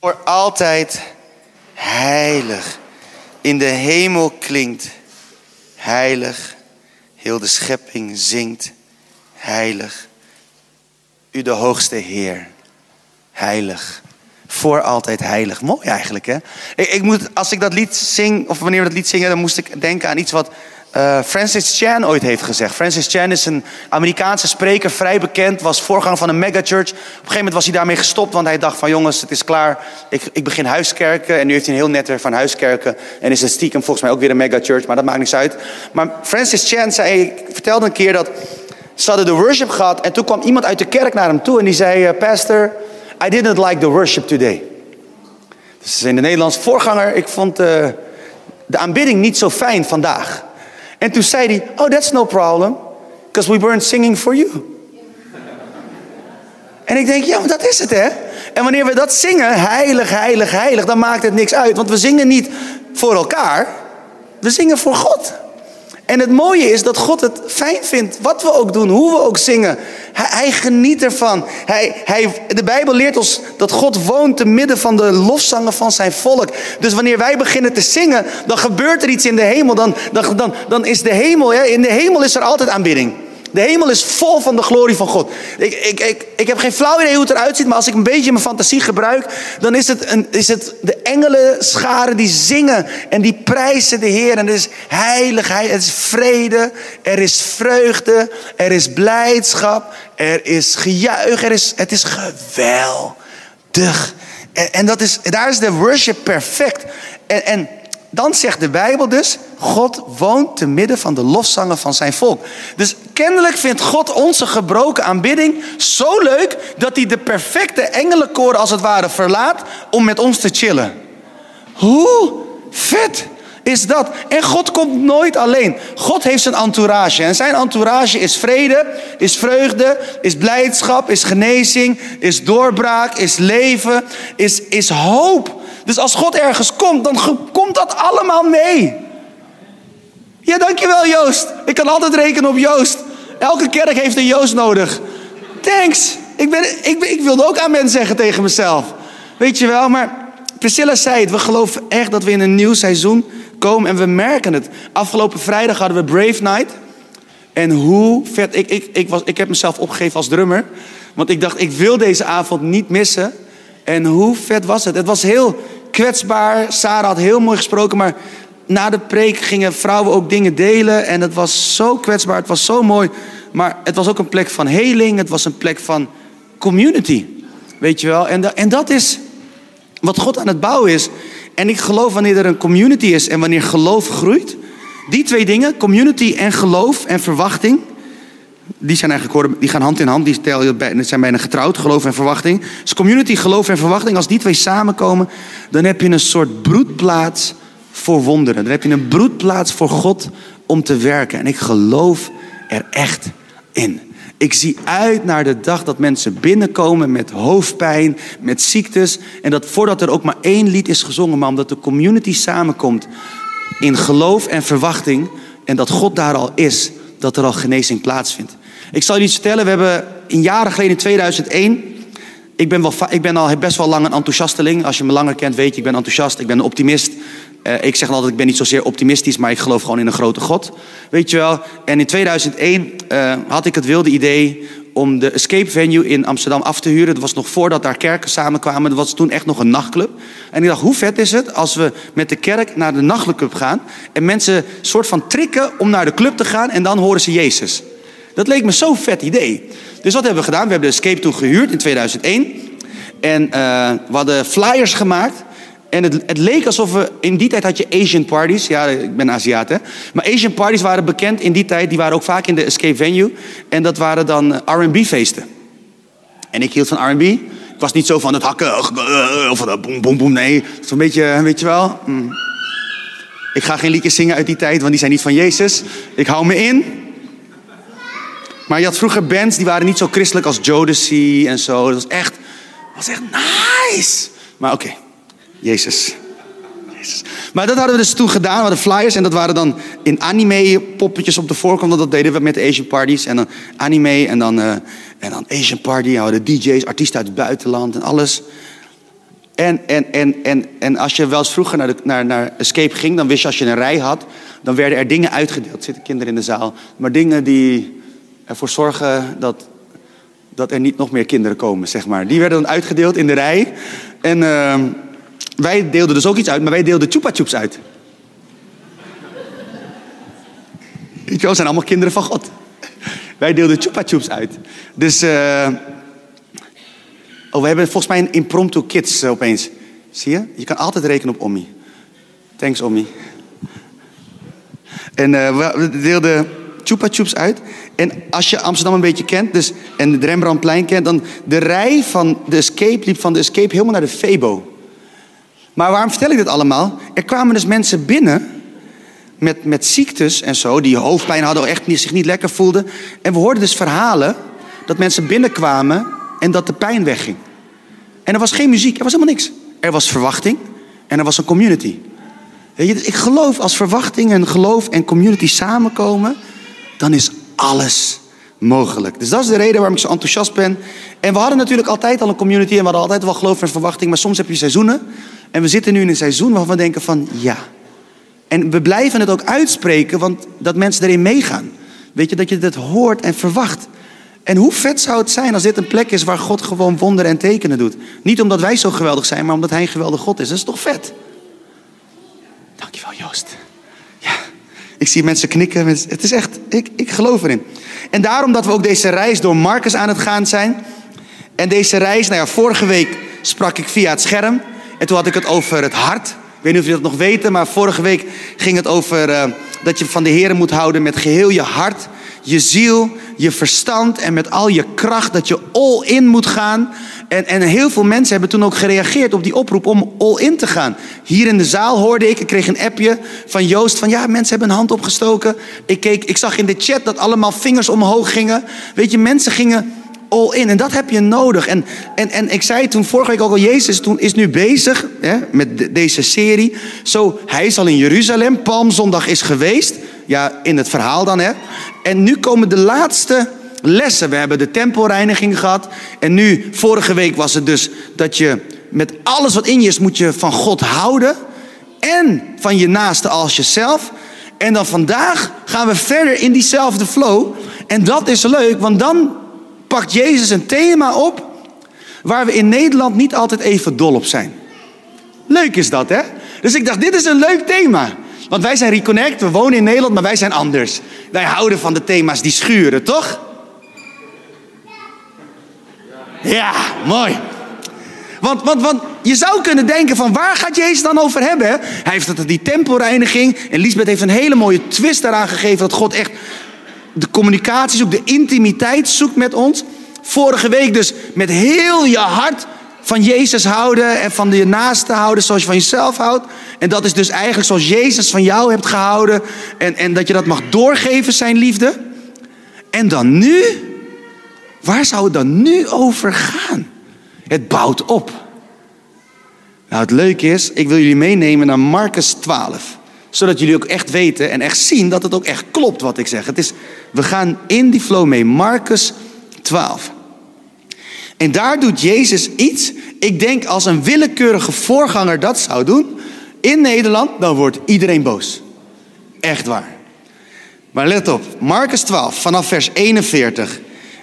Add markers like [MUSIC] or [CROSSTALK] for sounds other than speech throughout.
Voor altijd heilig. In de hemel klinkt heilig. Heel de schepping zingt heilig. U de hoogste Heer. Heilig. Voor altijd heilig. Mooi eigenlijk, hè? Ik, ik moet, als ik dat lied zing, of wanneer we dat lied zingen, dan moest ik denken aan iets wat uh, Francis Chan ooit heeft gezegd. Francis Chan is een Amerikaanse spreker, vrij bekend, was voorganger van een megachurch. Op een gegeven moment was hij daarmee gestopt, want hij dacht van jongens, het is klaar. Ik, ik begin huiskerken en nu heeft hij een heel netwerk van huiskerken. En is het stiekem volgens mij ook weer een megachurch, maar dat maakt niks uit. Maar Francis Chan zei, ik vertelde een keer dat ze hadden de worship gehad en toen kwam iemand uit de kerk naar hem toe en die zei, uh, pastor, I didn't like the worship today. Dus in de Nederlands voorganger, ik vond uh, de aanbidding niet zo fijn vandaag. En toen zei hij, oh, that's no problem, because we weren't singing for you. En ik denk, ja, maar dat is het, hè? En wanneer we dat zingen, heilig, heilig, heilig, dan maakt het niks uit. Want we zingen niet voor elkaar, we zingen voor God. En het mooie is dat God het fijn vindt, wat we ook doen, hoe we ook zingen. Hij, hij geniet ervan. Hij, hij, de Bijbel leert ons dat God woont te midden van de lofzangen van zijn volk. Dus wanneer wij beginnen te zingen, dan gebeurt er iets in de hemel. Dan, dan, dan, dan is de hemel, in de hemel is er altijd aanbidding. De hemel is vol van de glorie van God. Ik, ik, ik, ik heb geen flauw idee hoe het eruit ziet, maar als ik een beetje mijn fantasie gebruik, dan is het, een, is het de engelen scharen die zingen en die prijzen de Heer. En het is heiligheid, het is vrede, er is vreugde, er is blijdschap, er is gejuich, er is, het is geweldig. En, en dat is, daar is de worship perfect. En, en dan zegt de Bijbel dus, God woont te midden van de lofzangen van zijn volk. Dus kennelijk vindt God onze gebroken aanbidding zo leuk dat hij de perfecte engelenkoor als het ware verlaat om met ons te chillen. Hoe vet is dat? En God komt nooit alleen. God heeft zijn entourage. En zijn entourage is vrede, is vreugde, is blijdschap, is genezing, is doorbraak, is leven, is, is hoop. Dus als God ergens komt, dan komt dat allemaal mee. Ja, dankjewel Joost. Ik kan altijd rekenen op Joost. Elke kerk heeft een Joost nodig. Thanks. Ik, ben, ik, ik wilde ook amen zeggen tegen mezelf. Weet je wel, maar Priscilla zei het. We geloven echt dat we in een nieuw seizoen komen en we merken het. Afgelopen vrijdag hadden we Brave Night. En hoe vet. Ik, ik, ik, was, ik heb mezelf opgegeven als drummer. Want ik dacht, ik wil deze avond niet missen. En hoe vet was het? Het was heel kwetsbaar. Sarah had heel mooi gesproken, maar na de preek gingen vrouwen ook dingen delen. En het was zo kwetsbaar, het was zo mooi. Maar het was ook een plek van heling, het was een plek van community. Weet je wel? En, en dat is wat God aan het bouwen is. En ik geloof wanneer er een community is en wanneer geloof groeit. Die twee dingen, community en geloof en verwachting die, zijn eigenlijk, die gaan hand in hand, die zijn bijna getrouwd, geloof en verwachting. Dus community, geloof en verwachting, als die twee samenkomen, dan heb je een soort broedplaats voor wonderen. Dan heb je een broedplaats voor God om te werken. En ik geloof er echt in. Ik zie uit naar de dag dat mensen binnenkomen met hoofdpijn, met ziektes. En dat voordat er ook maar één lied is gezongen, maar omdat de community samenkomt in geloof en verwachting. En dat God daar al is, dat er al genezing plaatsvindt. Ik zal je iets vertellen. We hebben in jaren geleden, in 2001... Ik ben, wel, ik ben al best wel lang een enthousiasteling. Als je me langer kent, weet je, ik ben enthousiast. Ik ben een optimist. Uh, ik zeg altijd, ik ben niet zozeer optimistisch, maar ik geloof gewoon in een grote God. Weet je wel? En in 2001 uh, eh, had ik het wilde idee om de Escape Venue in Amsterdam af te huren. Dat was nog voordat daar kerken samenkwamen. Dat was toen echt nog een nachtclub. En ik dacht, hoe vet is het als we met de kerk naar de nachtclub gaan... en mensen soort van trikken om naar de club te gaan en dan horen ze Jezus. Dat leek me zo'n vet idee. Dus wat hebben we gedaan? We hebben de Escape toen gehuurd in 2001. En uh, we hadden flyers gemaakt. En het, het, leek alsof we... In die tijd had je Asian parties. Ja, ik ben Aziat, hè. Maar Asian parties waren bekend in die tijd. Die waren ook vaak in de Escape Venue. En dat waren dan eh, R&B feesten. En ik hield van R&B. Ik was niet zo van het hakken. Of dat boem, boem, boem. Nee, zo'n beetje, weet je wel... Mm. Ik ga geen liedjes zingen uit die tijd, want die zijn niet van Jezus. Ik hou me in. Maar je had vroeger bands die waren niet zo christelijk als Jodeci en zo. Dat was echt, was echt nice. Maar oké, Jezus. Jezus. Maar dat hadden we dus toen gedaan. We hadden flyers en dat waren dan in anime poppetjes op de voorkant. Dat deden we met Asian parties. En dan anime en dan, uh, en dan Asian party. En we DJ's, artiesten uit het buitenland en alles. En, en, en, en, en als je wel eens vroeger naar, naar, naar Escape ging, dan wist je als je een rij had, dan werden er dingen uitgedeeld. Er zitten kinderen in de zaal. Maar dingen die ervoor zorgen dat, dat er niet nog meer kinderen komen, zeg maar. Die werden dan uitgedeeld in de rij. En uh, wij deelden dus ook iets uit, maar wij deelden chupa chups uit. Weet zijn allemaal kinderen van God. Wij deelden chupa chups uit. Dus, uh, oh, we hebben volgens mij een impromptu kids uh, opeens. Zie je? Je kan altijd rekenen op Ommi. Thanks, Ommi. En uh, we deelden chupa chups uit. En als je Amsterdam een beetje kent, dus, en het Rembrandtplein kent, dan de rij van de Escape liep van de Escape helemaal naar de Febo. Maar waarom vertel ik dit allemaal? Er kwamen dus mensen binnen met, met ziektes en zo, die hoofdpijn hadden, echt niet, zich niet lekker voelden. En we hoorden dus verhalen dat mensen binnenkwamen en dat de pijn wegging. En er was geen muziek, er was helemaal niks. Er was verwachting en er was een community. Je, ik geloof als verwachting en geloof en community samenkomen, dan is alles mogelijk. Dus dat is de reden waarom ik zo enthousiast ben. En we hadden natuurlijk altijd al een community en we hadden altijd wel geloof en verwachting, maar soms heb je seizoenen. En we zitten nu in een seizoen waarvan we denken van ja, en we blijven het ook uitspreken, want dat mensen erin meegaan. Weet je, dat je het hoort en verwacht. En hoe vet zou het zijn als dit een plek is waar God gewoon wonderen en tekenen doet. Niet omdat wij zo geweldig zijn, maar omdat Hij een geweldig God is. Dat is toch vet? Dankjewel Joost. Ik zie mensen knikken. Het is echt, ik, ik geloof erin. En daarom dat we ook deze reis door Marcus aan het gaan zijn. En deze reis, nou ja, vorige week sprak ik via het scherm. En toen had ik het over het hart. Ik weet niet of jullie dat nog weten, maar vorige week ging het over uh, dat je van de Heer moet houden met geheel je hart, je ziel, je verstand en met al je kracht. Dat je all in moet gaan. En, en heel veel mensen hebben toen ook gereageerd op die oproep om all in te gaan. Hier in de zaal hoorde ik, ik kreeg een appje van Joost van ja, mensen hebben een hand opgestoken. Ik, keek, ik zag in de chat dat allemaal vingers omhoog gingen. Weet je, mensen gingen all in. En dat heb je nodig. En, en, en ik zei toen vorige week ook al, Jezus toen is nu bezig hè, met deze serie. Zo, hij is al in Jeruzalem, Palmzondag is geweest. Ja, in het verhaal dan hè. En nu komen de laatste lessen. We hebben de tempelreiniging gehad. En nu, vorige week was het dus dat je met alles wat in je is, moet je van God houden. En van je naaste als jezelf. En dan vandaag gaan we verder in diezelfde flow. En dat is leuk, want dan pakt Jezus een thema op waar we in Nederland niet altijd even dol op zijn. Leuk is dat, hè? Dus ik dacht, dit is een leuk thema. Want wij zijn Reconnect, we wonen in Nederland, maar wij zijn anders. Wij houden van de thema's die schuren, toch? Ja, mooi. Want, want, want je zou kunnen denken van waar gaat Jezus dan over hebben? Hij heeft het die tempelreiniging. En Lisbeth heeft een hele mooie twist daaraan gegeven. Dat God echt de communicatie zoekt, de intimiteit zoekt met ons. Vorige week dus met heel je hart van Jezus houden en van je naaste houden zoals je van jezelf houdt. En dat is dus eigenlijk zoals Jezus van jou hebt gehouden en, en dat je dat mag doorgeven, zijn liefde. En dan nu, waar zou het dan nu over gaan? Het bouwt op. Nou, het leuke is, ik wil jullie meenemen naar Marcus 12 zodat jullie ook echt weten en echt zien dat het ook echt klopt wat ik zeg. Het is, we gaan in die flow mee. Marcus 12. En daar doet Jezus iets. Ik denk als een willekeurige voorganger dat zou doen. In Nederland, dan wordt iedereen boos. Echt waar. Maar let op, Marcus 12, vanaf vers 41.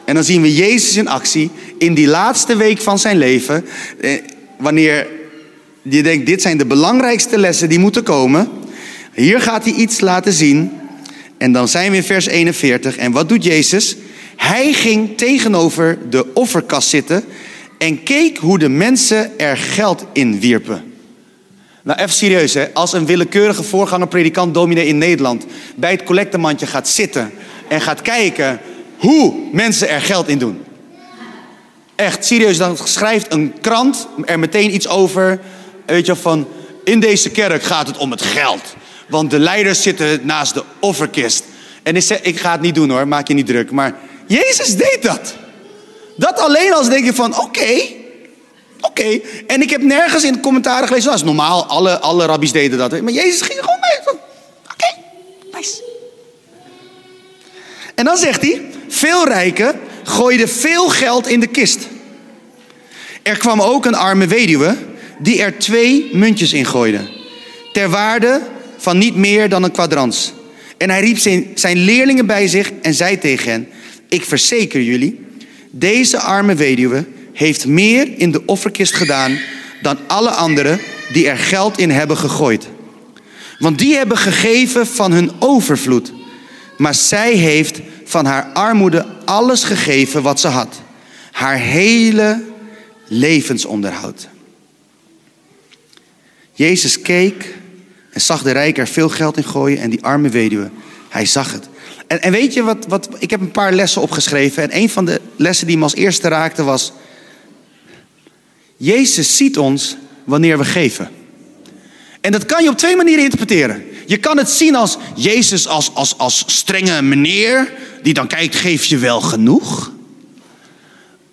En dan zien we Jezus in actie in die laatste week van zijn leven. Eh, wanneer je denkt, dit zijn de belangrijkste lessen die moeten komen. Hier gaat hij iets laten zien. En dan zijn we in vers 41. En wat doet Jezus? Hij ging tegenover de offerkast zitten en keek hoe de mensen er geld in wierpen. Nou, even serieus, hè? als een willekeurige voorganger, predikant, dominee in Nederland bij het collectemandje gaat zitten en gaat kijken hoe mensen er geld in doen. Echt serieus, dan schrijft een krant er meteen iets over. Weet je, van in deze kerk gaat het om het geld. Want de leiders zitten naast de offerkist. En ik, zeg, ik ga het niet doen hoor, maak je niet druk. Maar Jezus deed dat. Dat alleen als denk je van, oké, oké. En ik heb nergens in de commentaren gelezen, dat is normaal, alle, alle rabbies deden dat. Maar Jezus ging gewoon mee. Oké, nice. En dan zegt hij, veel rijken gooiden veel geld in de kist. Er kwam ook een arme weduwe die er twee muntjes in gooide. Ter waarde van niet meer dan een kwadrans. En hij riep zijn, zijn leerlingen bij zich en zei tegen hen: Ik verzeker jullie, deze arme weduwe heeft meer in de offerkist gedaan dan alle anderen die er geld in hebben gegooid. Want die hebben gegeven van hun overvloed. Maar zij heeft van haar armoede alles gegeven wat ze had. Haar hele levensonderhoud. Jezus keek en zag de rijker er veel geld in gooien en die arme weduwe. Hij zag het. En, en weet je wat, wat, ik heb een paar lessen opgeschreven. En een van de lessen die me als eerste raakte was. Jezus ziet ons wanneer we geven. En dat kan je op twee manieren interpreteren. Je kan het zien als Jezus als, als, als strenge meneer, die dan kijkt, geef je wel genoeg?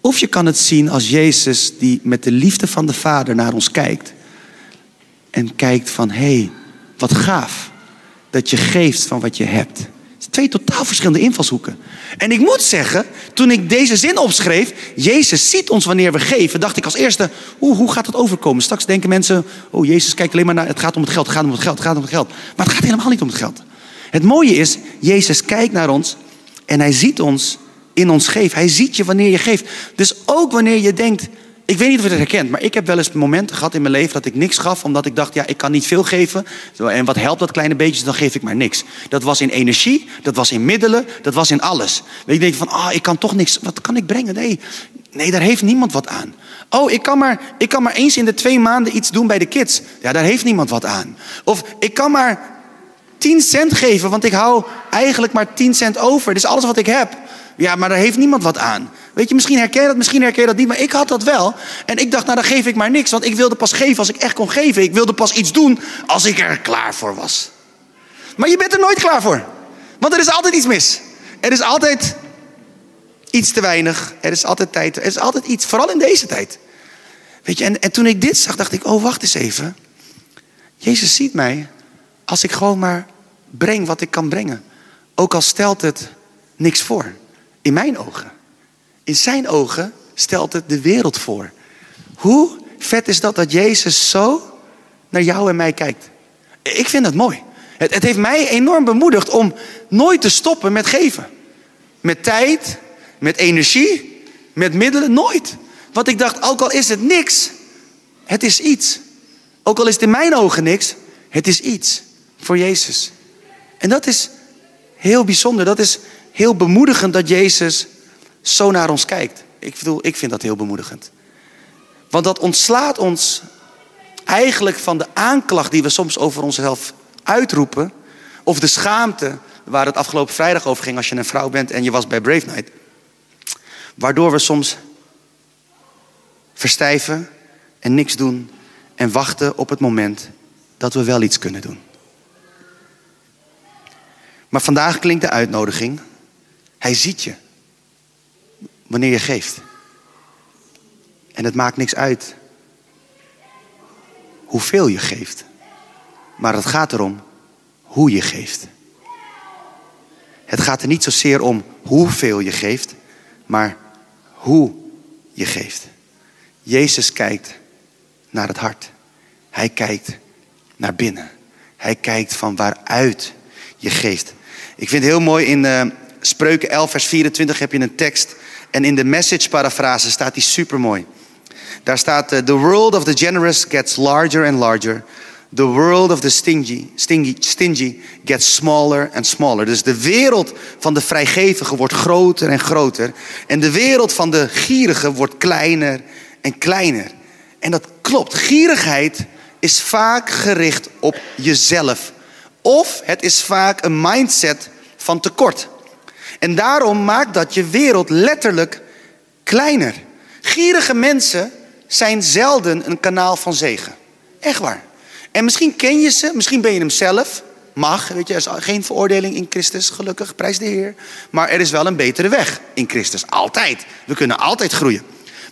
Of je kan het zien als Jezus die met de liefde van de Vader naar ons kijkt. En kijkt van, hé, hey, wat gaaf dat je geeft van wat je hebt. Twee totaal verschillende invalshoeken. En ik moet zeggen, toen ik deze zin opschreef, Jezus ziet ons wanneer we geven, dacht ik als eerste, oeh, hoe gaat dat overkomen? Straks denken mensen, oh Jezus kijkt alleen maar naar, het gaat om het geld, het gaat om het geld, het gaat om het geld. Maar het gaat helemaal niet om het geld. Het mooie is, Jezus kijkt naar ons en hij ziet ons in ons geven. Hij ziet je wanneer je geeft. Dus ook wanneer je denkt, ik weet niet of je het herkent, maar ik heb wel eens momenten gehad in mijn leven dat ik niks gaf, omdat ik dacht, ja, ik kan niet veel geven. En wat helpt dat kleine beetje, dan geef ik maar niks. Dat was in energie, dat was in middelen, dat was in alles. Weet je, denk van, ah, ik kan toch niks, wat kan ik brengen? Nee, nee, daar heeft niemand wat aan. Oh, ik kan, maar, ik kan maar eens in de twee maanden iets doen bij de kids. Ja, daar heeft niemand wat aan. Of ik kan maar 10 cent geven, want ik hou eigenlijk maar 10 cent over. Is alles wat ik heb. Ja, maar daar heeft niemand wat aan. Weet je, misschien herken je dat, misschien herken je dat niet, maar ik had dat wel. En ik dacht, nou dan geef ik maar niks, want ik wilde pas geven als ik echt kon geven. Ik wilde pas iets doen als ik er klaar voor was. Maar je bent er nooit klaar voor. Want er is altijd iets mis. Er is altijd iets te weinig. Er is altijd tijd. Er is altijd iets, vooral in deze tijd. Weet je, en, en toen ik dit zag, dacht ik, oh wacht eens even. Jezus ziet mij als ik gewoon maar breng wat ik kan brengen. Ook al stelt het niks voor. In mijn ogen. In zijn ogen stelt het de wereld voor. Hoe vet is dat dat Jezus zo naar jou en mij kijkt? Ik vind dat mooi. Het, het heeft mij enorm bemoedigd om nooit te stoppen met geven. Met tijd, met energie, met middelen, nooit. Want ik dacht, ook al is het niks, het is iets. Ook al is het in mijn ogen niks, het is iets voor Jezus. En dat is heel bijzonder. Dat is heel bemoedigend dat Jezus zo naar ons kijkt. Ik bedoel, ik vind dat heel bemoedigend. Want dat ontslaat ons eigenlijk van de aanklacht die we soms over onszelf uitroepen. Of de schaamte waar het afgelopen vrijdag over ging als je een vrouw bent en je was bij Brave Night. Waardoor we soms verstijven en niks doen en wachten op het moment dat we wel iets kunnen doen. Maar vandaag klinkt de uitnodiging. Hij ziet je wanneer je geeft. En het maakt niks uit hoeveel je geeft. Maar het gaat erom hoe je geeft. Het gaat er niet zozeer om hoeveel je geeft, maar hoe je geeft. Jezus kijkt naar het hart. Hij kijkt naar binnen. Hij kijkt van waaruit je geeft. Ik vind het heel mooi in uh, Spreuken 11, vers 24 heb je een tekst en in de message parafrase staat die super mooi. Daar staat: uh, The world of the generous gets larger and larger. The world of the stingy, stingy, stingy gets smaller and smaller. Dus de wereld van de vrijgevige wordt groter en groter. En de wereld van de gierige wordt kleiner en kleiner. En dat klopt. Gierigheid is vaak gericht op jezelf. Of het is vaak een mindset van tekort. En daarom maakt dat je wereld letterlijk kleiner. Gierige mensen zijn zelden een kanaal van zegen. Echt waar. En misschien ken je ze, misschien ben je hem zelf. Mag, weet je, er is geen veroordeling in Christus, gelukkig, prijs de Heer. Maar er is wel een betere weg in Christus, altijd. We kunnen altijd groeien.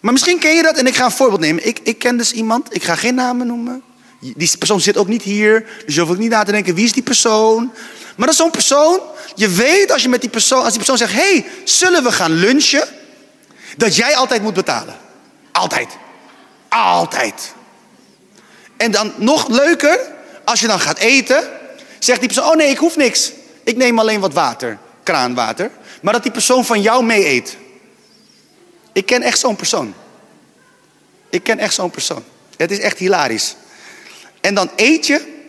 Maar misschien ken je dat en ik ga een voorbeeld nemen. Ik, ik ken dus iemand, ik ga geen namen noemen. Die persoon zit ook niet hier, dus je hoeft ook niet na te denken wie is die persoon. Maar dat is zo'n persoon, je weet als je met die persoon, als die persoon zegt: hey, zullen we gaan lunchen? Dat jij altijd moet betalen. Altijd. Altijd. En dan nog leuker, als je dan gaat eten, zegt die persoon: Oh nee, ik hoef niks. Ik neem alleen wat water, kraanwater. Maar dat die persoon van jou mee eet. Ik ken echt zo'n persoon. Ik ken echt zo'n persoon. Het is echt hilarisch. En dan eet je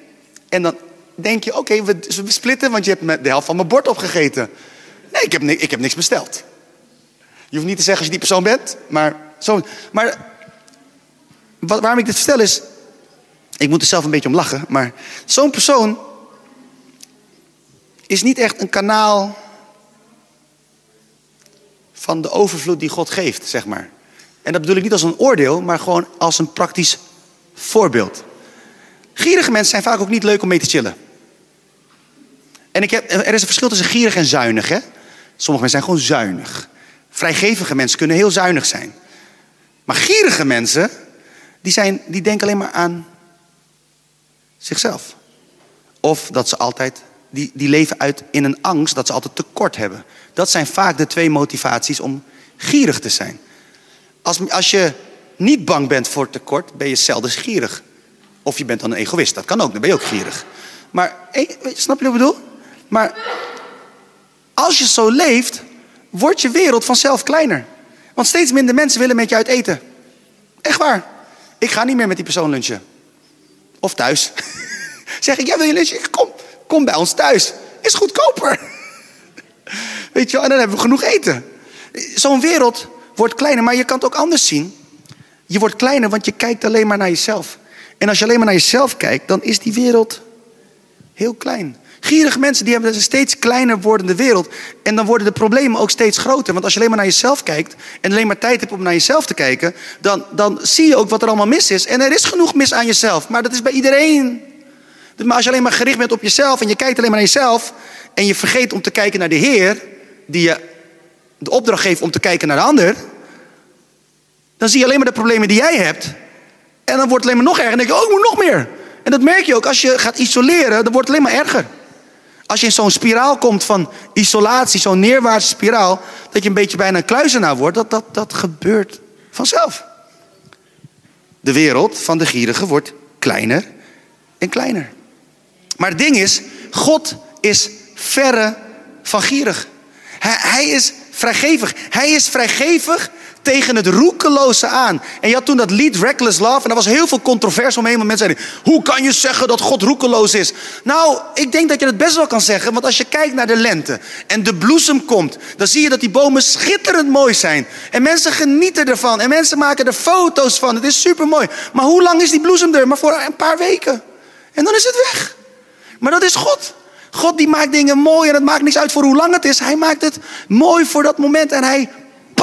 en dan denk je, oké, we, we splitten, want je hebt de helft van mijn bord opgegeten. Nee, ik heb, ik heb niks besteld. Je hoeft niet te zeggen als je die persoon bent, maar zo. Maar waarom ik dit vertel is, ik moet er zelf een beetje om lachen, maar zo'n persoon is niet echt een kanaal van de overvloed die God geeft, zeg maar. En dat bedoel ik niet als een oordeel, maar gewoon als een praktisch voorbeeld. Gierige mensen zijn vaak ook niet leuk om mee te chillen. En ik heb, er is een verschil tussen gierig en zuinig. Hè? Sommige mensen zijn gewoon zuinig. Vrijgevige mensen kunnen heel zuinig zijn. Maar gierige mensen, die, zijn, die denken alleen maar aan zichzelf. Of dat ze altijd, die, die leven uit in een angst dat ze altijd tekort hebben. Dat zijn vaak de twee motivaties om gierig te zijn. Als, als je niet bang bent voor tekort, ben je zelden gierig. Of je bent dan een egoïst, dat kan ook, dan ben je ook gierig. Maar, snap je wat ik bedoel? Maar als je zo leeft, wordt je wereld vanzelf kleiner. Want steeds minder mensen willen met je uit eten. Echt waar. Ik ga niet meer met die persoon lunchen. Of thuis. [LAUGHS] zeg ik, jij wil je lunchen? Kom, kom bij ons thuis. Is goedkoper. [LAUGHS] Weet je wel, en dan hebben we genoeg eten. Zo'n wereld wordt kleiner, maar je kan het ook anders zien. Je wordt kleiner, want je kijkt alleen maar naar jezelf. En als je alleen maar naar jezelf kijkt, dan is die wereld heel klein. Gierige mensen die hebben een steeds kleiner wordende wereld. En dan worden de problemen ook steeds groter. Want als je alleen maar naar jezelf kijkt en alleen maar tijd hebt om naar jezelf te kijken, dan, dan zie je ook wat er allemaal mis is. En er is genoeg mis aan jezelf, maar dat is bij iedereen. Maar als je alleen maar gericht bent op jezelf en je kijkt alleen maar naar jezelf en je vergeet om te kijken naar de Heer, die je de opdracht geeft om te kijken naar de ander, dan zie je alleen maar de problemen die jij hebt. En dan wordt het alleen maar nog erger. En dan denk je, oh, ik moet nog meer. En dat merk je ook als je gaat isoleren, dan wordt het alleen maar erger. Als je in zo'n spiraal komt van isolatie, zo'n neerwaartse spiraal, dat je een beetje bijna een kluizenaar wordt, dat, dat, dat gebeurt vanzelf. De wereld van de gierigen wordt kleiner en kleiner. Maar het ding is, God is verre van gierig. Hij, hij is vrijgevig. Hij is vrijgevig tegen het roekeloze aan. En je had toen dat lied Reckless Love. En er was heel veel controverse omheen. Want mensen zeiden, hoe kan je zeggen dat God roekeloos is? Nou, ik denk dat je het best wel kan zeggen. Want als je kijkt naar de lente en de bloesem komt. Dan zie je dat die bomen schitterend mooi zijn. En mensen genieten ervan. En mensen maken er foto's van. Het is super mooi. Maar hoe lang is die bloesem er? Maar voor een paar weken. En dan is het weg. Maar dat is God. God die maakt dingen mooi en het maakt niks uit voor hoe lang het is. Hij maakt het mooi voor dat moment en hij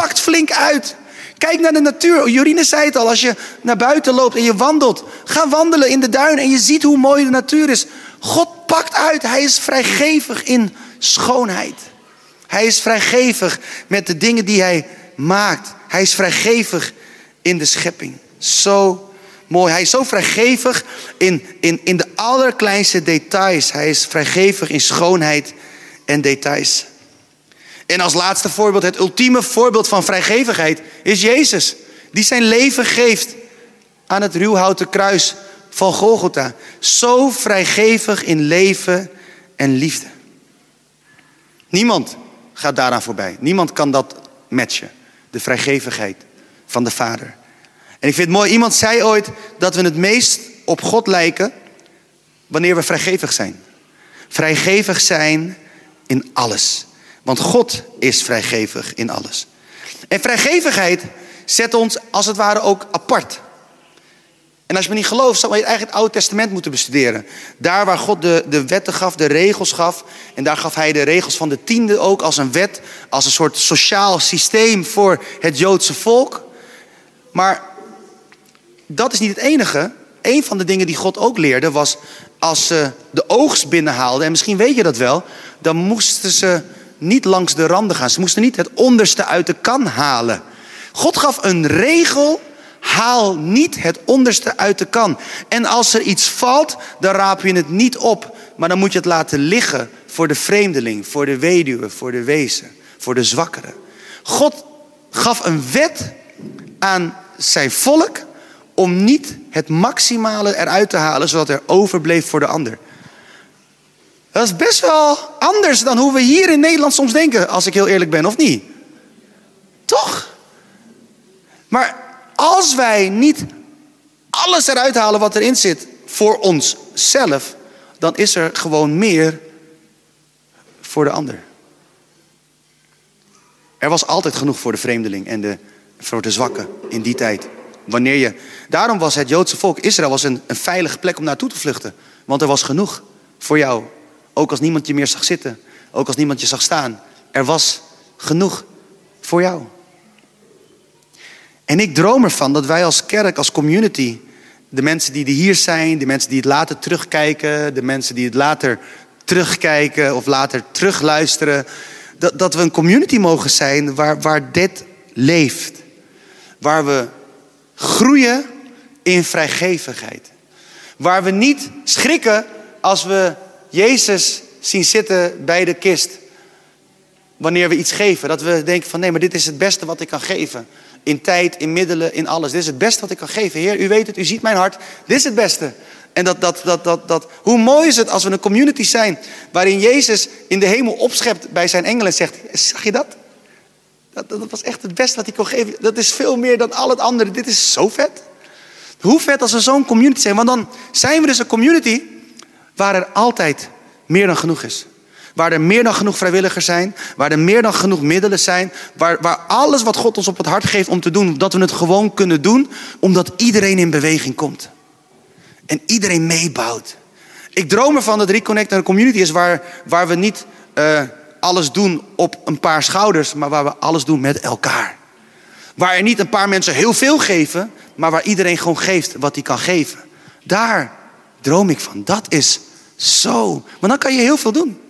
pakt flink uit. Kijk naar de natuur. Jorine zei het al, als je naar buiten loopt en je wandelt. Ga wandelen in de duinen en je ziet hoe mooi de natuur is. God pakt uit. Hij is vrijgevig in schoonheid. Hij is vrijgevig met de dingen die hij maakt. Hij is vrijgevig in de schepping. Zo mooi. Hij is zo vrijgevig in, in, in de allerkleinste details. Hij is vrijgevig in schoonheid en details. En als laatste voorbeeld, het ultieme voorbeeld van vrijgevigheid is Jezus. Die zijn leven geeft aan het ruwhouten kruis van Golgotha. Zo vrijgevig in leven en liefde. Niemand gaat daaraan voorbij. Niemand kan dat matchen. De vrijgevigheid van de Vader. En ik vind het mooi, iemand zei ooit dat we het meest op God lijken wanneer we vrijgevig zijn. Vrijgevig zijn in alles. Want God is vrijgevig in alles. En vrijgevigheid zet ons als het ware ook apart. En als je me niet gelooft, zou je eigenlijk het Oude Testament moeten bestuderen. Daar waar God de, de wetten gaf, de regels gaf. En daar gaf hij de regels van de tiende ook als een wet. Als een soort sociaal systeem voor het Joodse volk. Maar dat is niet het enige. Een van de dingen die God ook leerde was... als ze de oogst binnenhaalden, en misschien weet je dat wel... dan moesten ze niet langs de randen gaan. Ze moesten niet het onderste uit de kan halen. God gaf een regel. Haal niet het onderste uit de kan. En als er iets valt, dan raap je het niet op. Maar dan moet je het laten liggen voor de vreemdeling, voor de weduwe, voor de wezen, voor de zwakkere. God gaf een wet aan zijn volk om niet het maximale eruit te halen, zodat er overbleef voor de ander. Dat is best wel anders dan hoe we hier in Nederland soms denken, als ik heel eerlijk ben, of niet? Toch? Maar als wij niet alles eruit halen wat erin zit voor onszelf, dan is er gewoon meer voor de ander. Er was altijd genoeg voor de vreemdeling en de, voor de zwakken in die tijd. Wanneer je, daarom was het Joodse volk, Israël, was een, een veilige plek om naartoe te vluchten. Want er was genoeg voor jou. Ook als niemand je meer zag zitten. Ook als niemand je zag staan. Er was genoeg voor jou. En ik droom ervan dat wij als kerk, als community, de mensen die hier zijn, de mensen die het later terugkijken, de mensen die het later terugkijken of later terugluisteren, dat, dat we een community mogen zijn waar, waar dit leeft. Waar we groeien in vrijgevigheid. Waar we niet schrikken als we Jezus zien zitten bij de kist. Wanneer we iets geven. Dat we denken van nee, maar dit is het beste wat ik kan geven. In tijd, in middelen, in alles. Dit is het beste wat ik kan geven. Heer, u weet het, u ziet mijn hart. Dit is het beste. En dat, dat, dat, dat, dat, hoe mooi is het als we een community zijn waarin Jezus in de hemel opschept bij zijn engelen en zegt, zag je dat? dat? Dat was echt het beste wat hij kon geven. Dat is veel meer dan al het andere. Dit is zo vet. Hoe vet als we zo'n community zijn. Want dan zijn we dus een community waar er altijd meer dan genoeg is. Waar er meer dan genoeg vrijwilligers zijn. Waar er meer dan genoeg middelen zijn. Waar, waar alles wat God ons op het hart geeft om te doen, dat we het gewoon kunnen doen. Omdat iedereen in beweging komt. En iedereen meebouwt. Ik droom ervan dat Reconnect een community is waar, waar we niet uh, alles doen op een paar schouders. Maar waar we alles doen met elkaar. Waar er niet een paar mensen heel veel geven. Maar waar iedereen gewoon geeft wat hij kan geven. Daar droom ik van. Dat is zo. Maar dan kan je heel veel doen.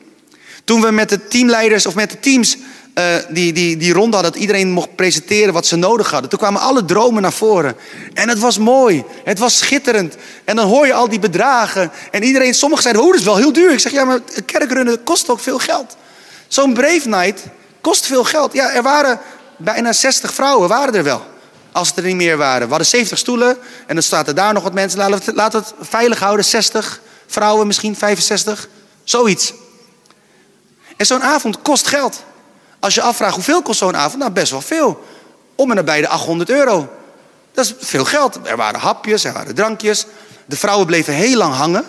Toen we met de teamleiders of met de teams uh, die, die, die ronde hadden, dat iedereen mocht presenteren wat ze nodig hadden. Toen kwamen alle dromen naar voren. En het was mooi. Het was schitterend. En dan hoor je al die bedragen. En iedereen, sommigen zeiden, oh, dat is wel heel duur. Ik zeg, ja, maar kerkrunnen kost ook veel geld. Zo'n Brave Night kost veel geld. Ja, er waren bijna 60 vrouwen, waren er wel. Als het er niet meer waren. We hadden 70 stoelen en dan staat er daar nog wat mensen. Laten laten we het veilig houden, 60 vrouwen, misschien 65. Zoiets. En zo'n avond kost geld. Als je afvraagt hoeveel kost zo'n avond, nou best wel veel. Om en nabij de 800 euro. Dat is veel geld. Er waren hapjes, er waren drankjes. De vrouwen bleven heel lang hangen.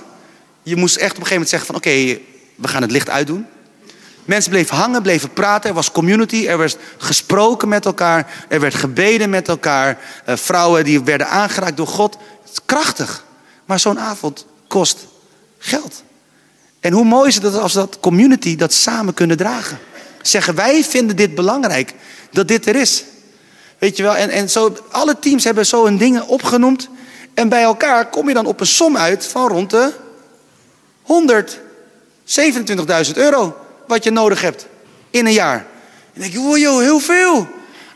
Je moest echt op een gegeven moment zeggen van oké, we gaan het licht uitdoen. Mensen bleven hangen, bleven praten. Er was community, er werd gesproken met elkaar. Er werd gebeden met elkaar. Uh, vrouwen die werden aangeraakt door God. Het is krachtig. Maar zo'n avond kost geld. En hoe mooi is het als dat community dat samen kunnen dragen. Zeggen wij vinden dit belangrijk, dat dit er is. Weet je wel, en, en zo, alle teams hebben zo een dingen opgenoemd. En bij elkaar kom je dan op een som uit van rond de 127.000 euro. Wat je nodig hebt in een jaar. En denk je, wow, joh, heel veel.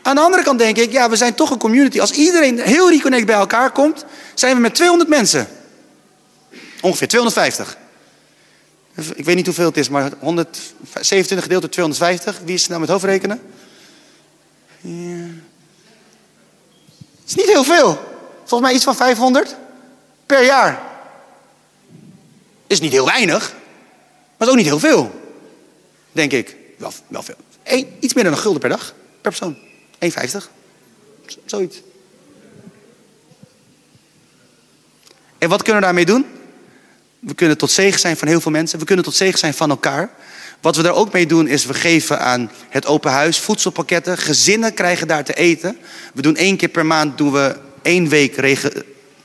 Aan de andere kant denk ik, ja, we zijn toch een community. Als iedereen heel Reconnect bij elkaar komt, zijn we met 200 mensen. Ongeveer 250. Ik weet niet hoeveel het is, maar 127 gedeeld door 250. Wie is er nou met hoofdrekenen? Ja. Het is niet heel veel. Volgens mij iets van 500 per jaar. Is niet heel weinig, maar is ook niet heel veel. Denk ik. Wel, wel veel. Eén, iets meer dan een gulden per dag, per persoon. 1,50. Zoiets. En wat kunnen we daarmee doen? We kunnen tot zegen zijn van heel veel mensen. We kunnen tot zegen zijn van elkaar. Wat we daar ook mee doen is we geven aan het open huis voedselpakketten. Gezinnen krijgen daar te eten. We doen één keer per maand doen we één week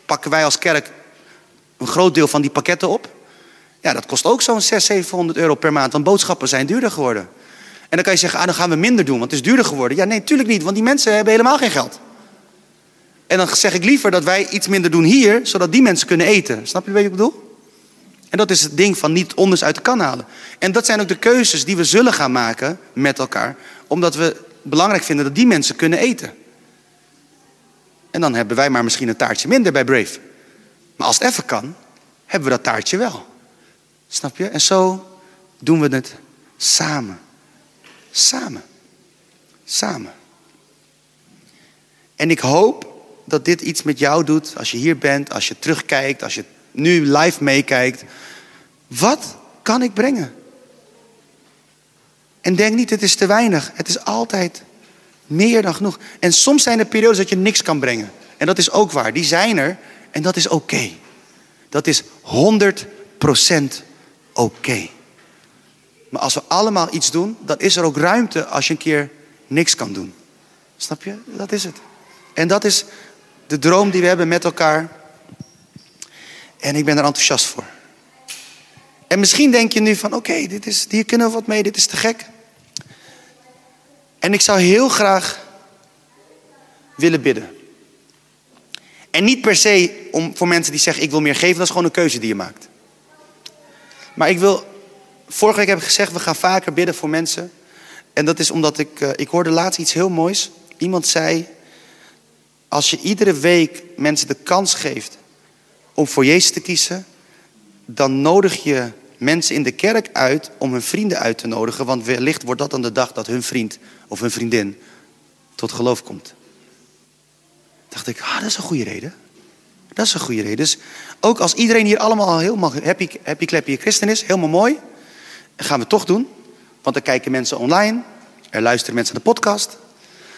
pakken wij als kerk een groot deel van die pakketten op. Ja, dat kost ook zo'n 600, 700 euro per maand. Want boodschappen zijn duurder geworden. En dan kan je zeggen, ah, dan gaan we minder doen, want het is duurder geworden. Ja, nee, natuurlijk niet, want die mensen hebben helemaal geen geld. En dan zeg ik liever dat wij iets minder doen hier, zodat die mensen kunnen eten. Snap je wat ik bedoel? En dat is het ding van niet onders uit de kan halen. En dat zijn ook de keuzes die we zullen gaan maken met elkaar. Omdat we belangrijk vinden dat die mensen kunnen eten. En dan hebben wij maar misschien een taartje minder bij Brave. Maar als het even kan, hebben we dat taartje wel. Snap je? En zo doen we het samen. Samen. Samen. En ik hoop dat dit iets met jou doet als je hier bent, als je terugkijkt, als je nu live meekijkt. Wat kan ik brengen? En denk niet, het is te weinig. Het is altijd meer dan genoeg. En soms zijn er periodes dat je niks kan brengen. En dat is ook waar. Die zijn er en dat is oké. Dat is 100% oké. Maar als we allemaal iets doen, dan is er ook ruimte als je een keer niks kan doen. Snap je? Dat is het. En dat is de droom die we hebben met elkaar. En ik ben er enthousiast voor. En misschien denk je nu van oké, dit is hier kunnen we wat mee, dit is te gek. En ik zou heel graag willen bidden. En niet per se om, voor mensen die zeggen ik wil meer geven, dat is gewoon een keuze die je maakt. Maar ik wil, vorige week heb ik gezegd we gaan vaker bidden voor mensen. En dat is omdat ik, uh, ik hoorde laatst iets heel moois. Iemand zei, als je iedere week mensen de kans geeft om voor Jezus te kiezen, dan nodig je mensen in de kerk uit om hun vrienden uit te nodigen. Want wellicht wordt dat dan de dag dat hun vriend of hun vriendin tot geloof komt. Dacht ik, ah, dat is een goede reden. Dat is een goede reden. Dus ook als iedereen hier allemaal helemaal happy, happy clappy christen is, helemaal mooi. gaan we toch doen. Want dan kijken mensen online. Er luisteren mensen naar de podcast.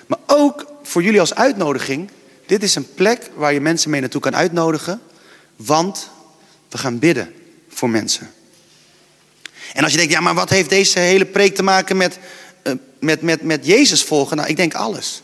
Maar ook voor jullie als uitnodiging. Dit is een plek waar je mensen mee naartoe kan uitnodigen. Want we gaan bidden voor mensen. En als je denkt, ja, maar wat heeft deze hele preek te maken met, uh, met, met, met Jezus volgen? Nou, ik denk alles.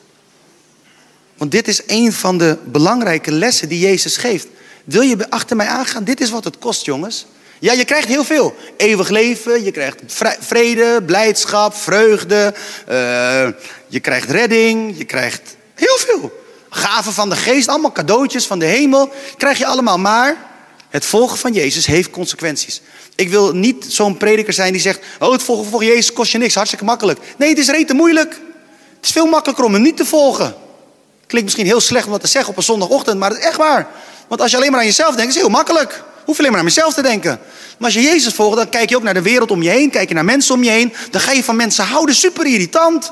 Want dit is een van de belangrijke lessen die Jezus geeft. Wil je achter mij aangaan? Dit is wat het kost, jongens. Ja, je krijgt heel veel. Eeuwig leven, je krijgt vrede, blijdschap, vreugde. Uh, je krijgt redding, je krijgt heel veel. Gaven van de geest, allemaal cadeautjes van de hemel. Krijg je allemaal, maar het volgen van Jezus heeft consequenties. Ik wil niet zo'n prediker zijn die zegt... oh, het volgen van Jezus kost je niks, hartstikke makkelijk. Nee, het is rete moeilijk. Het is veel makkelijker om hem niet te volgen. Klinkt misschien heel slecht om dat te zeggen op een zondagochtend... maar het is echt waar. Want als je alleen maar aan jezelf denkt, is het heel makkelijk. Hoef je alleen maar aan jezelf te denken. Maar als je Jezus volgt, dan kijk je ook naar de wereld om je heen. Kijk je naar mensen om je heen. Dan ga je van mensen houden. Super irritant.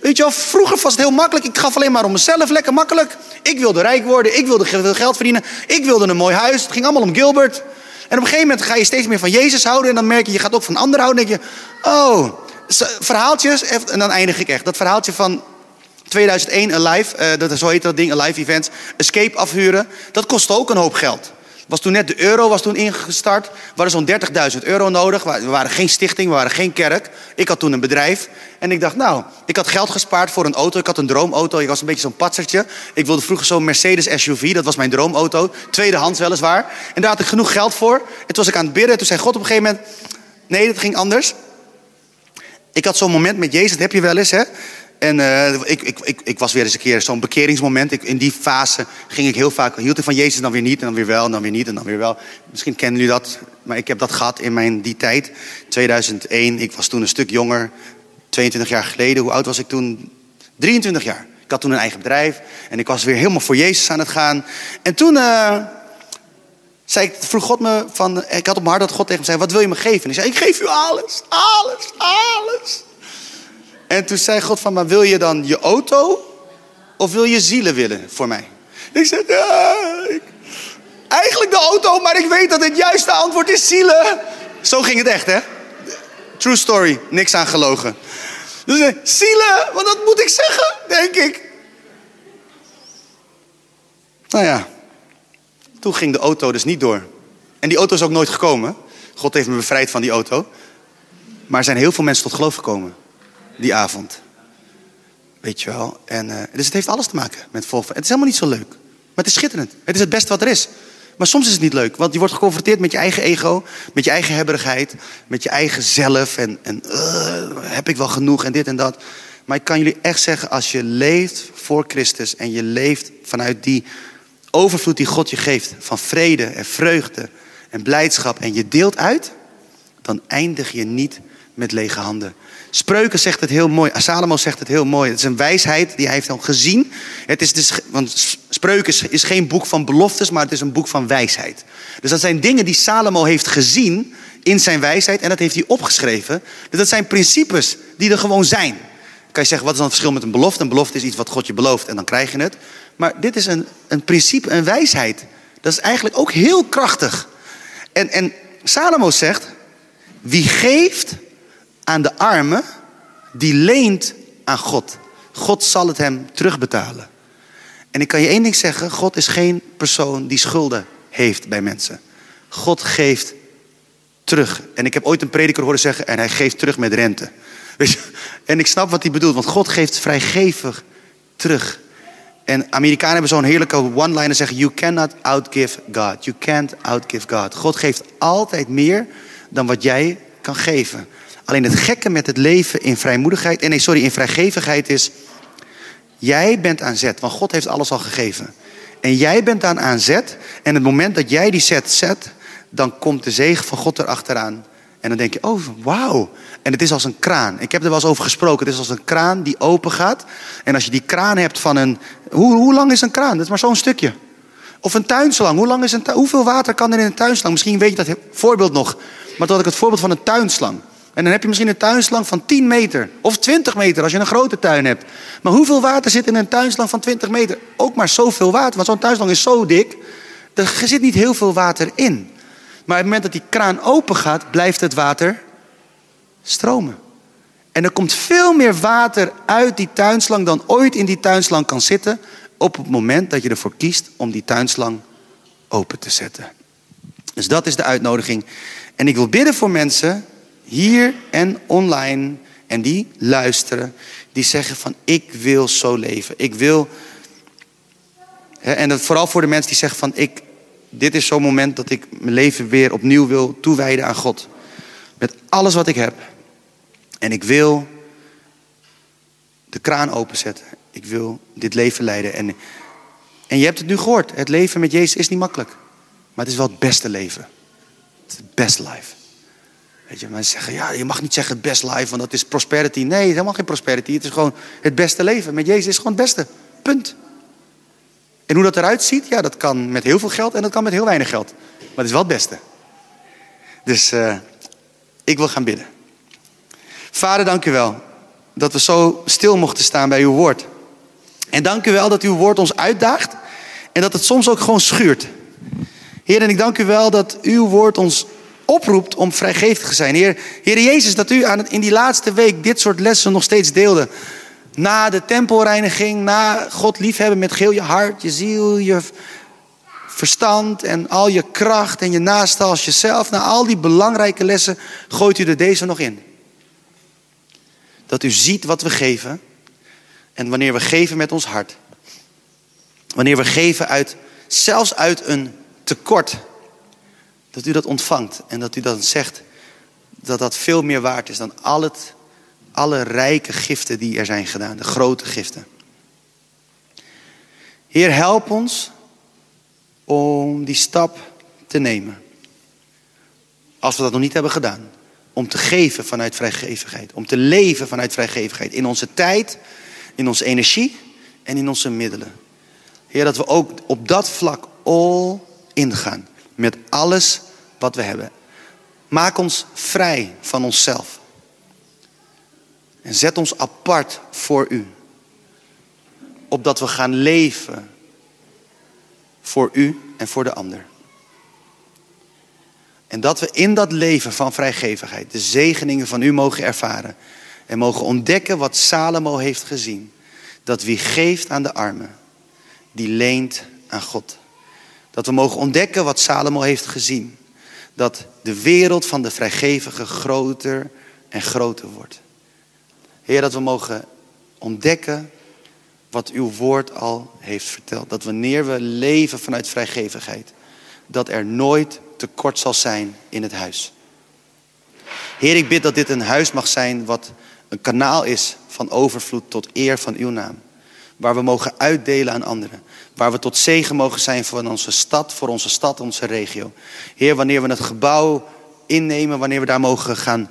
Weet je wel, vroeger was het heel makkelijk. Ik gaf alleen maar om mezelf, lekker makkelijk. Ik wilde rijk worden, ik wilde geld verdienen. Ik wilde een mooi huis. Het ging allemaal om Gilbert. En op een gegeven moment ga je steeds meer van Jezus houden. En dan merk je, je gaat ook van anderen houden. En denk je, oh, verhaaltjes. En dan eindig ik echt. Dat verhaaltje van 2001 Alive, uh, dat, zo heet dat ding, Alive Events. Escape afhuren. Dat kostte ook een hoop geld was toen net de euro was toen ingestart. We hadden zo'n 30.000 euro nodig. We waren geen stichting, we waren geen kerk. Ik had toen een bedrijf. En ik dacht, nou, ik had geld gespaard voor een auto. Ik had een droomauto. Ik was een beetje zo'n patsertje. Ik wilde vroeger zo'n Mercedes SUV. Dat was mijn droomauto. Tweedehands weliswaar. En daar had ik genoeg geld voor. En toen was ik aan het bidden. En toen zei God op een gegeven moment... Nee, dat ging anders. Ik had zo'n moment met Jezus. Dat heb je wel eens, hè? En uh, ik, ik, ik, ik, was weer eens een keer zo'n bekeringsmoment. In die fase ging ik heel vaak, hield ik van Jezus dan weer niet, en dan weer wel, en dan weer niet, en dan weer wel. Misschien kennen jullie dat, maar ik heb dat gehad in mijn die tijd. 2001, ik was toen een stuk jonger, 22 jaar geleden. Hoe oud was ik toen? 23 jaar. Ik had toen een eigen bedrijf en ik was weer helemaal voor Jezus aan het gaan. En toen uh, zei ik, vroeg God me van, ik had op mijn hart dat God tegen me zei, wat wil je me geven? En ik zei, ik geef u alles, alles, alles. En toen zei God van, maar wil je dan je auto of wil je zielen willen voor mij? Ik zei, ja, eigenlijk de auto, maar ik weet dat het juiste antwoord is zielen. Zo ging het echt, hè? True story, niks aan gelogen. Dus eh, zielen, want dat moet ik zeggen, denk ik. Nou ja, toen ging de auto dus niet door. En die auto is ook nooit gekomen. God heeft me bevrijd van die auto. Maar er zijn heel veel mensen tot geloof gekomen die avond. Weet je wel. En, uh, dus het heeft alles te maken met volgen. Het is helemaal niet zo leuk. Maar het is schitterend. Het is het beste wat er is. Maar soms is het niet leuk. Want je wordt geconfronteerd met je eigen ego. Met je eigen hebberigheid. Met je eigen zelf. En, en uh, heb ik wel genoeg en dit en dat. Maar ik kan jullie echt zeggen. Als je leeft voor Christus. En je leeft vanuit die overvloed die God je geeft. Van vrede en vreugde en blijdschap. En je deelt uit. Dan eindig je niet met lege handen. Spreuken zegt het heel mooi. Salomo zegt het heel mooi. Het is een wijsheid die hij heeft al gezien. Het is dus, want Spreuken is geen boek van beloftes, maar het is een boek van wijsheid. Dus dat zijn dingen die Salomo heeft gezien in zijn wijsheid en dat heeft hij opgeschreven. Dus dat zijn principes die er gewoon zijn. Kan je zeggen, wat is dan het verschil met een belofte? Een belofte is iets wat God je belooft en dan krijg je het. Maar dit is een, een principe, een wijsheid. Dat is eigenlijk ook heel krachtig. En, en Salomo zegt, wie geeft aan de armen, die leent aan God. God zal het hem terugbetalen. En ik kan je één ding zeggen, God is geen persoon die schulden heeft bij mensen. God geeft terug. En ik heb ooit een prediker horen zeggen, en hij geeft terug met rente. [LAUGHS] En ik snap wat hij bedoelt, want God geeft vrijgevig terug. En Amerikanen hebben zo'n heerlijke one-liner zeggen: You cannot outgive God. You can't outgive God. God geeft altijd meer dan wat jij kan geven. Alleen het gekke met het leven in vrijmoedigheid, en nee, sorry, in vrijgevigheid is: jij bent aan zet, want God heeft alles al gegeven. En jij bent dan aan zet, en het moment dat jij die zet zet, dan komt de zegen van God erachteraan. En dan denk je, oh wauw. En het is als een kraan. Ik heb er wel eens over gesproken. Het is als een kraan die open gaat. En als je die kraan hebt van een. Hoe, hoe lang is een kraan? Dat is maar zo'n stukje. Of een tuinslang. Hoe lang is een Hoeveel water kan er in een tuinslang? Misschien weet je dat voorbeeld nog. Maar had ik het voorbeeld van een tuinslang. En dan heb je misschien een tuinslang van 10 meter. Of 20 meter als je een grote tuin hebt. Maar hoeveel water zit in een tuinslang van 20 meter? Ook maar zoveel water. Want zo'n tuinslang is zo dik. Er zit niet heel veel water in. Maar op het moment dat die kraan open gaat, blijft het water stromen. En er komt veel meer water uit die tuinslang dan ooit in die tuinslang kan zitten. Op het moment dat je ervoor kiest om die tuinslang open te zetten. Dus dat is de uitnodiging. En ik wil bidden voor mensen hier en online en die luisteren, die zeggen van ik wil zo leven. Ik wil, en dat vooral voor de mensen die zeggen van ik, dit is zo'n moment dat ik mijn leven weer opnieuw wil toewijden aan God. Met alles wat ik heb. En ik wil de kraan openzetten. Ik wil dit leven leiden. En, en je hebt het nu gehoord. Het leven met Jezus is niet makkelijk. Maar het is wel het beste leven. Het is het best life. Weet je, mensen zeggen, ja, je mag niet zeggen het best life, want dat is prosperity. Nee, helemaal geen prosperity. Het is gewoon het beste leven. Met Jezus is gewoon het beste. Punt. En hoe dat eruit ziet, ja, dat kan met heel veel geld en dat kan met heel weinig geld. Maar het is wel het beste. Dus uh, ik wil gaan bidden. Vader, dank u wel dat we zo stil mochten staan bij uw woord. En dank u wel dat uw woord ons uitdaagt en dat het soms ook gewoon schuurt. Heer, en ik dank u wel dat uw woord ons oproept om vrijgevig te zijn. Heer, Heer Jezus, dat u aan in die laatste week dit soort lessen nog steeds deelde. Na de tempelreiniging, na God liefhebben met geel je hart, je ziel, je verstand en al je kracht en je naaste als jezelf. Na al die belangrijke lessen gooit u er deze nog in. Dat u ziet wat we geven en wanneer we geven met ons hart. Wanneer we geven uit, zelfs uit een tekort. Dat u dat ontvangt en dat u dan zegt dat dat veel meer waard is dan al het alle rijke giften die er zijn gedaan, de grote giften. Heer, help ons om die stap te nemen. Als we dat nog niet hebben gedaan. Om te geven vanuit vrijgevigheid. Om te leven vanuit vrijgevigheid. In onze tijd, in onze energie en in onze middelen. Heer, dat we ook op dat vlak all ingaan. Met alles wat we hebben. Maak ons vrij van onszelf. En zet ons apart voor u. Opdat we gaan leven voor u en voor de ander. En dat we in dat leven van vrijgevigheid de zegeningen van u mogen ervaren. En mogen ontdekken wat Salomo heeft gezien. Dat wie geeft aan de armen, die leent aan God. Dat we mogen ontdekken wat Salomo heeft gezien. Dat de wereld van de vrijgevigen groter en groter wordt. Heer, dat we mogen ontdekken wat uw woord al heeft verteld. Dat wanneer we leven vanuit vrijgevigheid, dat er nooit tekort zal zijn in het huis. Heer, ik bid dat dit een huis mag zijn wat een kanaal is van overvloed tot eer van uw naam. Waar we mogen uitdelen aan anderen. Waar we tot zegen mogen zijn voor onze stad, voor onze stad, onze regio. Heer, wanneer we het gebouw innemen, wanneer we daar mogen gaan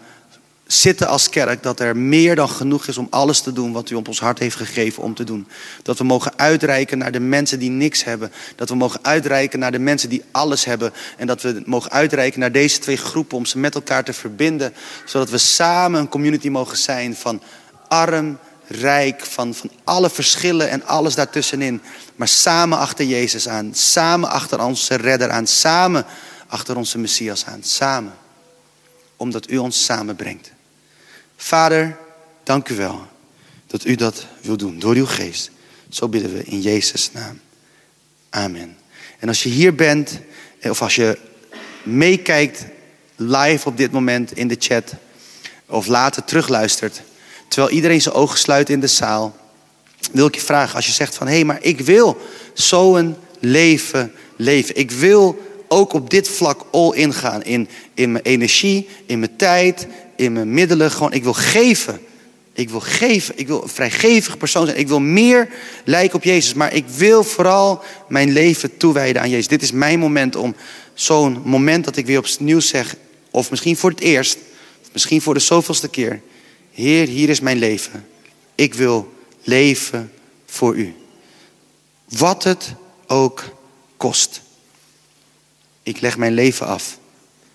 zitten als kerk dat er meer dan genoeg is om alles te doen wat u op ons hart heeft gegeven om te doen. Dat we mogen uitreiken naar de mensen die niks hebben. Dat we mogen uitreiken naar de mensen die alles hebben. En dat we mogen uitreiken naar deze twee groepen om ze met elkaar te verbinden. Zodat we samen een community mogen zijn van arm, rijk, van, van alle verschillen en alles daartussenin. Maar samen achter Jezus aan, samen achter onze redder aan, samen achter onze Messias aan, samen. Omdat u ons samenbrengt. Vader, dank u wel dat u dat wil doen door uw geest. Zo bidden we in Jezus' naam. Amen. En als je hier bent, eh, of als je meekijkt live op dit moment in de chat, of later terugluistert, terwijl iedereen zijn ogen sluit in de zaal, wil ik je vragen, als je zegt van hé, hey, maar ik wil zo'n leven leven. Ik wil ook op dit vlak all in gaan. In, in mijn energie, in mijn tijd, in mijn middelen. Gewoon, ik wil geven. Ik wil geven. Ik wil een vrijgevig persoon zijn. Ik wil meer lijken op Jezus. Maar ik wil vooral mijn leven toewijden aan Jezus. Dit is mijn moment om zo'n moment dat ik weer opnieuw zeg. Of misschien voor het eerst. Misschien voor de zoveelste keer. Heer, hier is mijn leven. Ik wil leven voor u. Wat het ook kost. Ik leg mijn leven af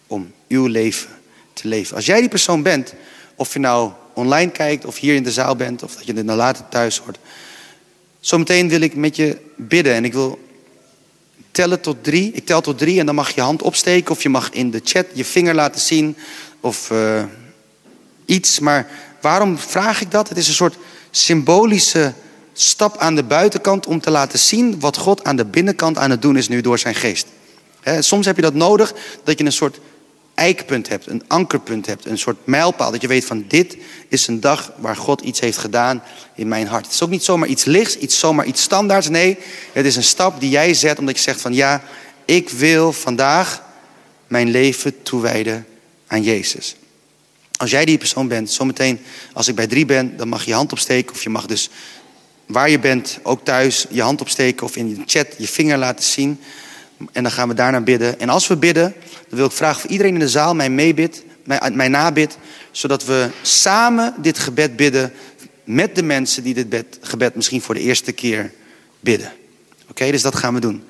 om uw leven te leven. Als jij die persoon bent, of je nou online kijkt, of hier in de zaal bent, of dat je dit nou later thuis hoort. Zometeen wil ik met je bidden en ik wil tellen tot drie. Ik tel tot drie en dan mag je hand opsteken of je mag in de chat je vinger laten zien of uh, iets. Maar waarom vraag ik dat? Het is een soort symbolische stap aan de buitenkant om te laten zien wat God aan de binnenkant aan het doen is nu door zijn geest. soms heb je dat nodig, dat je een soort eikpunt hebt, een ankerpunt hebt, een soort mijlpaal. Dat je weet van dit is een dag waar God iets heeft gedaan in mijn hart. Het is ook niet zomaar iets lichts, iets zomaar iets standaards. Nee, het is een stap die jij zet omdat je zegt van ja, ik wil vandaag mijn leven toewijden aan Jezus. Als jij die persoon bent, zometeen als ik bij drie ben, dan mag je je hand opsteken. Of je mag dus waar je bent, ook thuis, je hand opsteken of in de chat je vinger laten zien. En dan gaan we daarna bidden. En als we bidden, dan wil ik vragen of iedereen in de zaal mij meebidt, mij, mij nabidt. Zodat we samen dit gebed bidden met de mensen die dit gebed misschien voor de eerste keer bidden. Oké, dus dat gaan we doen.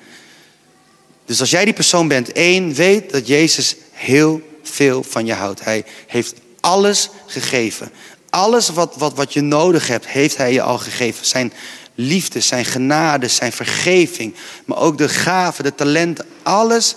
Dus als jij die persoon bent, één, weet dat Jezus heel veel van je houdt. Hij heeft alles gegeven. Alles wat, wat, wat je nodig hebt, heeft Hij je al gegeven. Zijn liefde, zijn genade, zijn vergeving. Maar ook de gaven, de talenten. Alles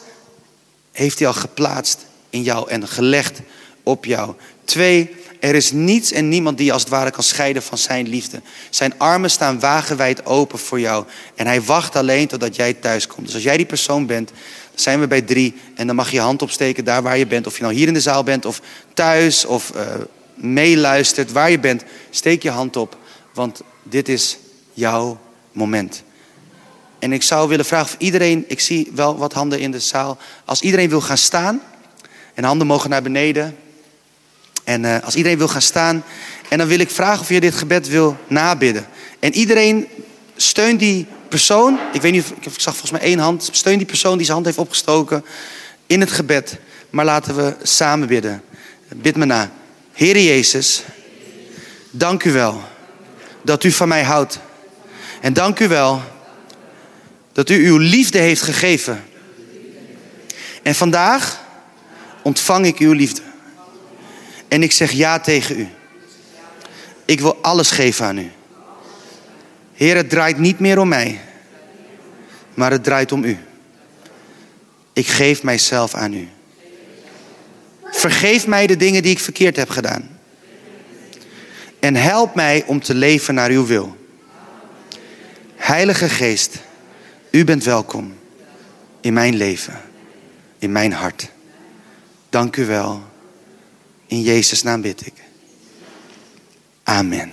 heeft Hij al geplaatst in jou en gelegd op jou. Twee, er is niets en niemand die als het ware kan scheiden van zijn liefde. Zijn armen staan wagenwijd open voor jou. En hij wacht alleen totdat jij thuis komt. Dus als jij die persoon bent, zijn we bij drie. En dan mag je je hand opsteken daar waar je bent. Of je nou hier in de zaal bent of thuis of uh, meeluistert. Waar je bent, steek je hand op. Want dit is jouw moment. En ik zou willen vragen of iedereen, ik zie wel wat handen in de zaal. Als iedereen wil gaan staan. En handen mogen naar beneden. En uh, als iedereen wil gaan staan. En dan wil ik vragen of je dit gebed wil nabidden. En iedereen steunt die persoon. Ik weet niet, of, ik zag volgens mij één hand. Steun die persoon die zijn hand heeft opgestoken in het gebed. Maar laten we samen bidden. Bid me na. Heer Jezus, dank u wel dat u van mij houdt. En dank u wel dat u uw liefde heeft gegeven. En vandaag ontvang ik uw liefde. En ik zeg ja tegen u. Ik wil alles geven aan u. Heer, het draait niet meer om mij, maar het draait om u. Ik geef mijzelf aan u. Vergeef mij de dingen die ik verkeerd heb gedaan. En help mij om te leven naar uw wil. Heilige Geest, u bent welkom in mijn leven, in mijn hart. Dank u wel. In Jezus' naam bid ik. Amen.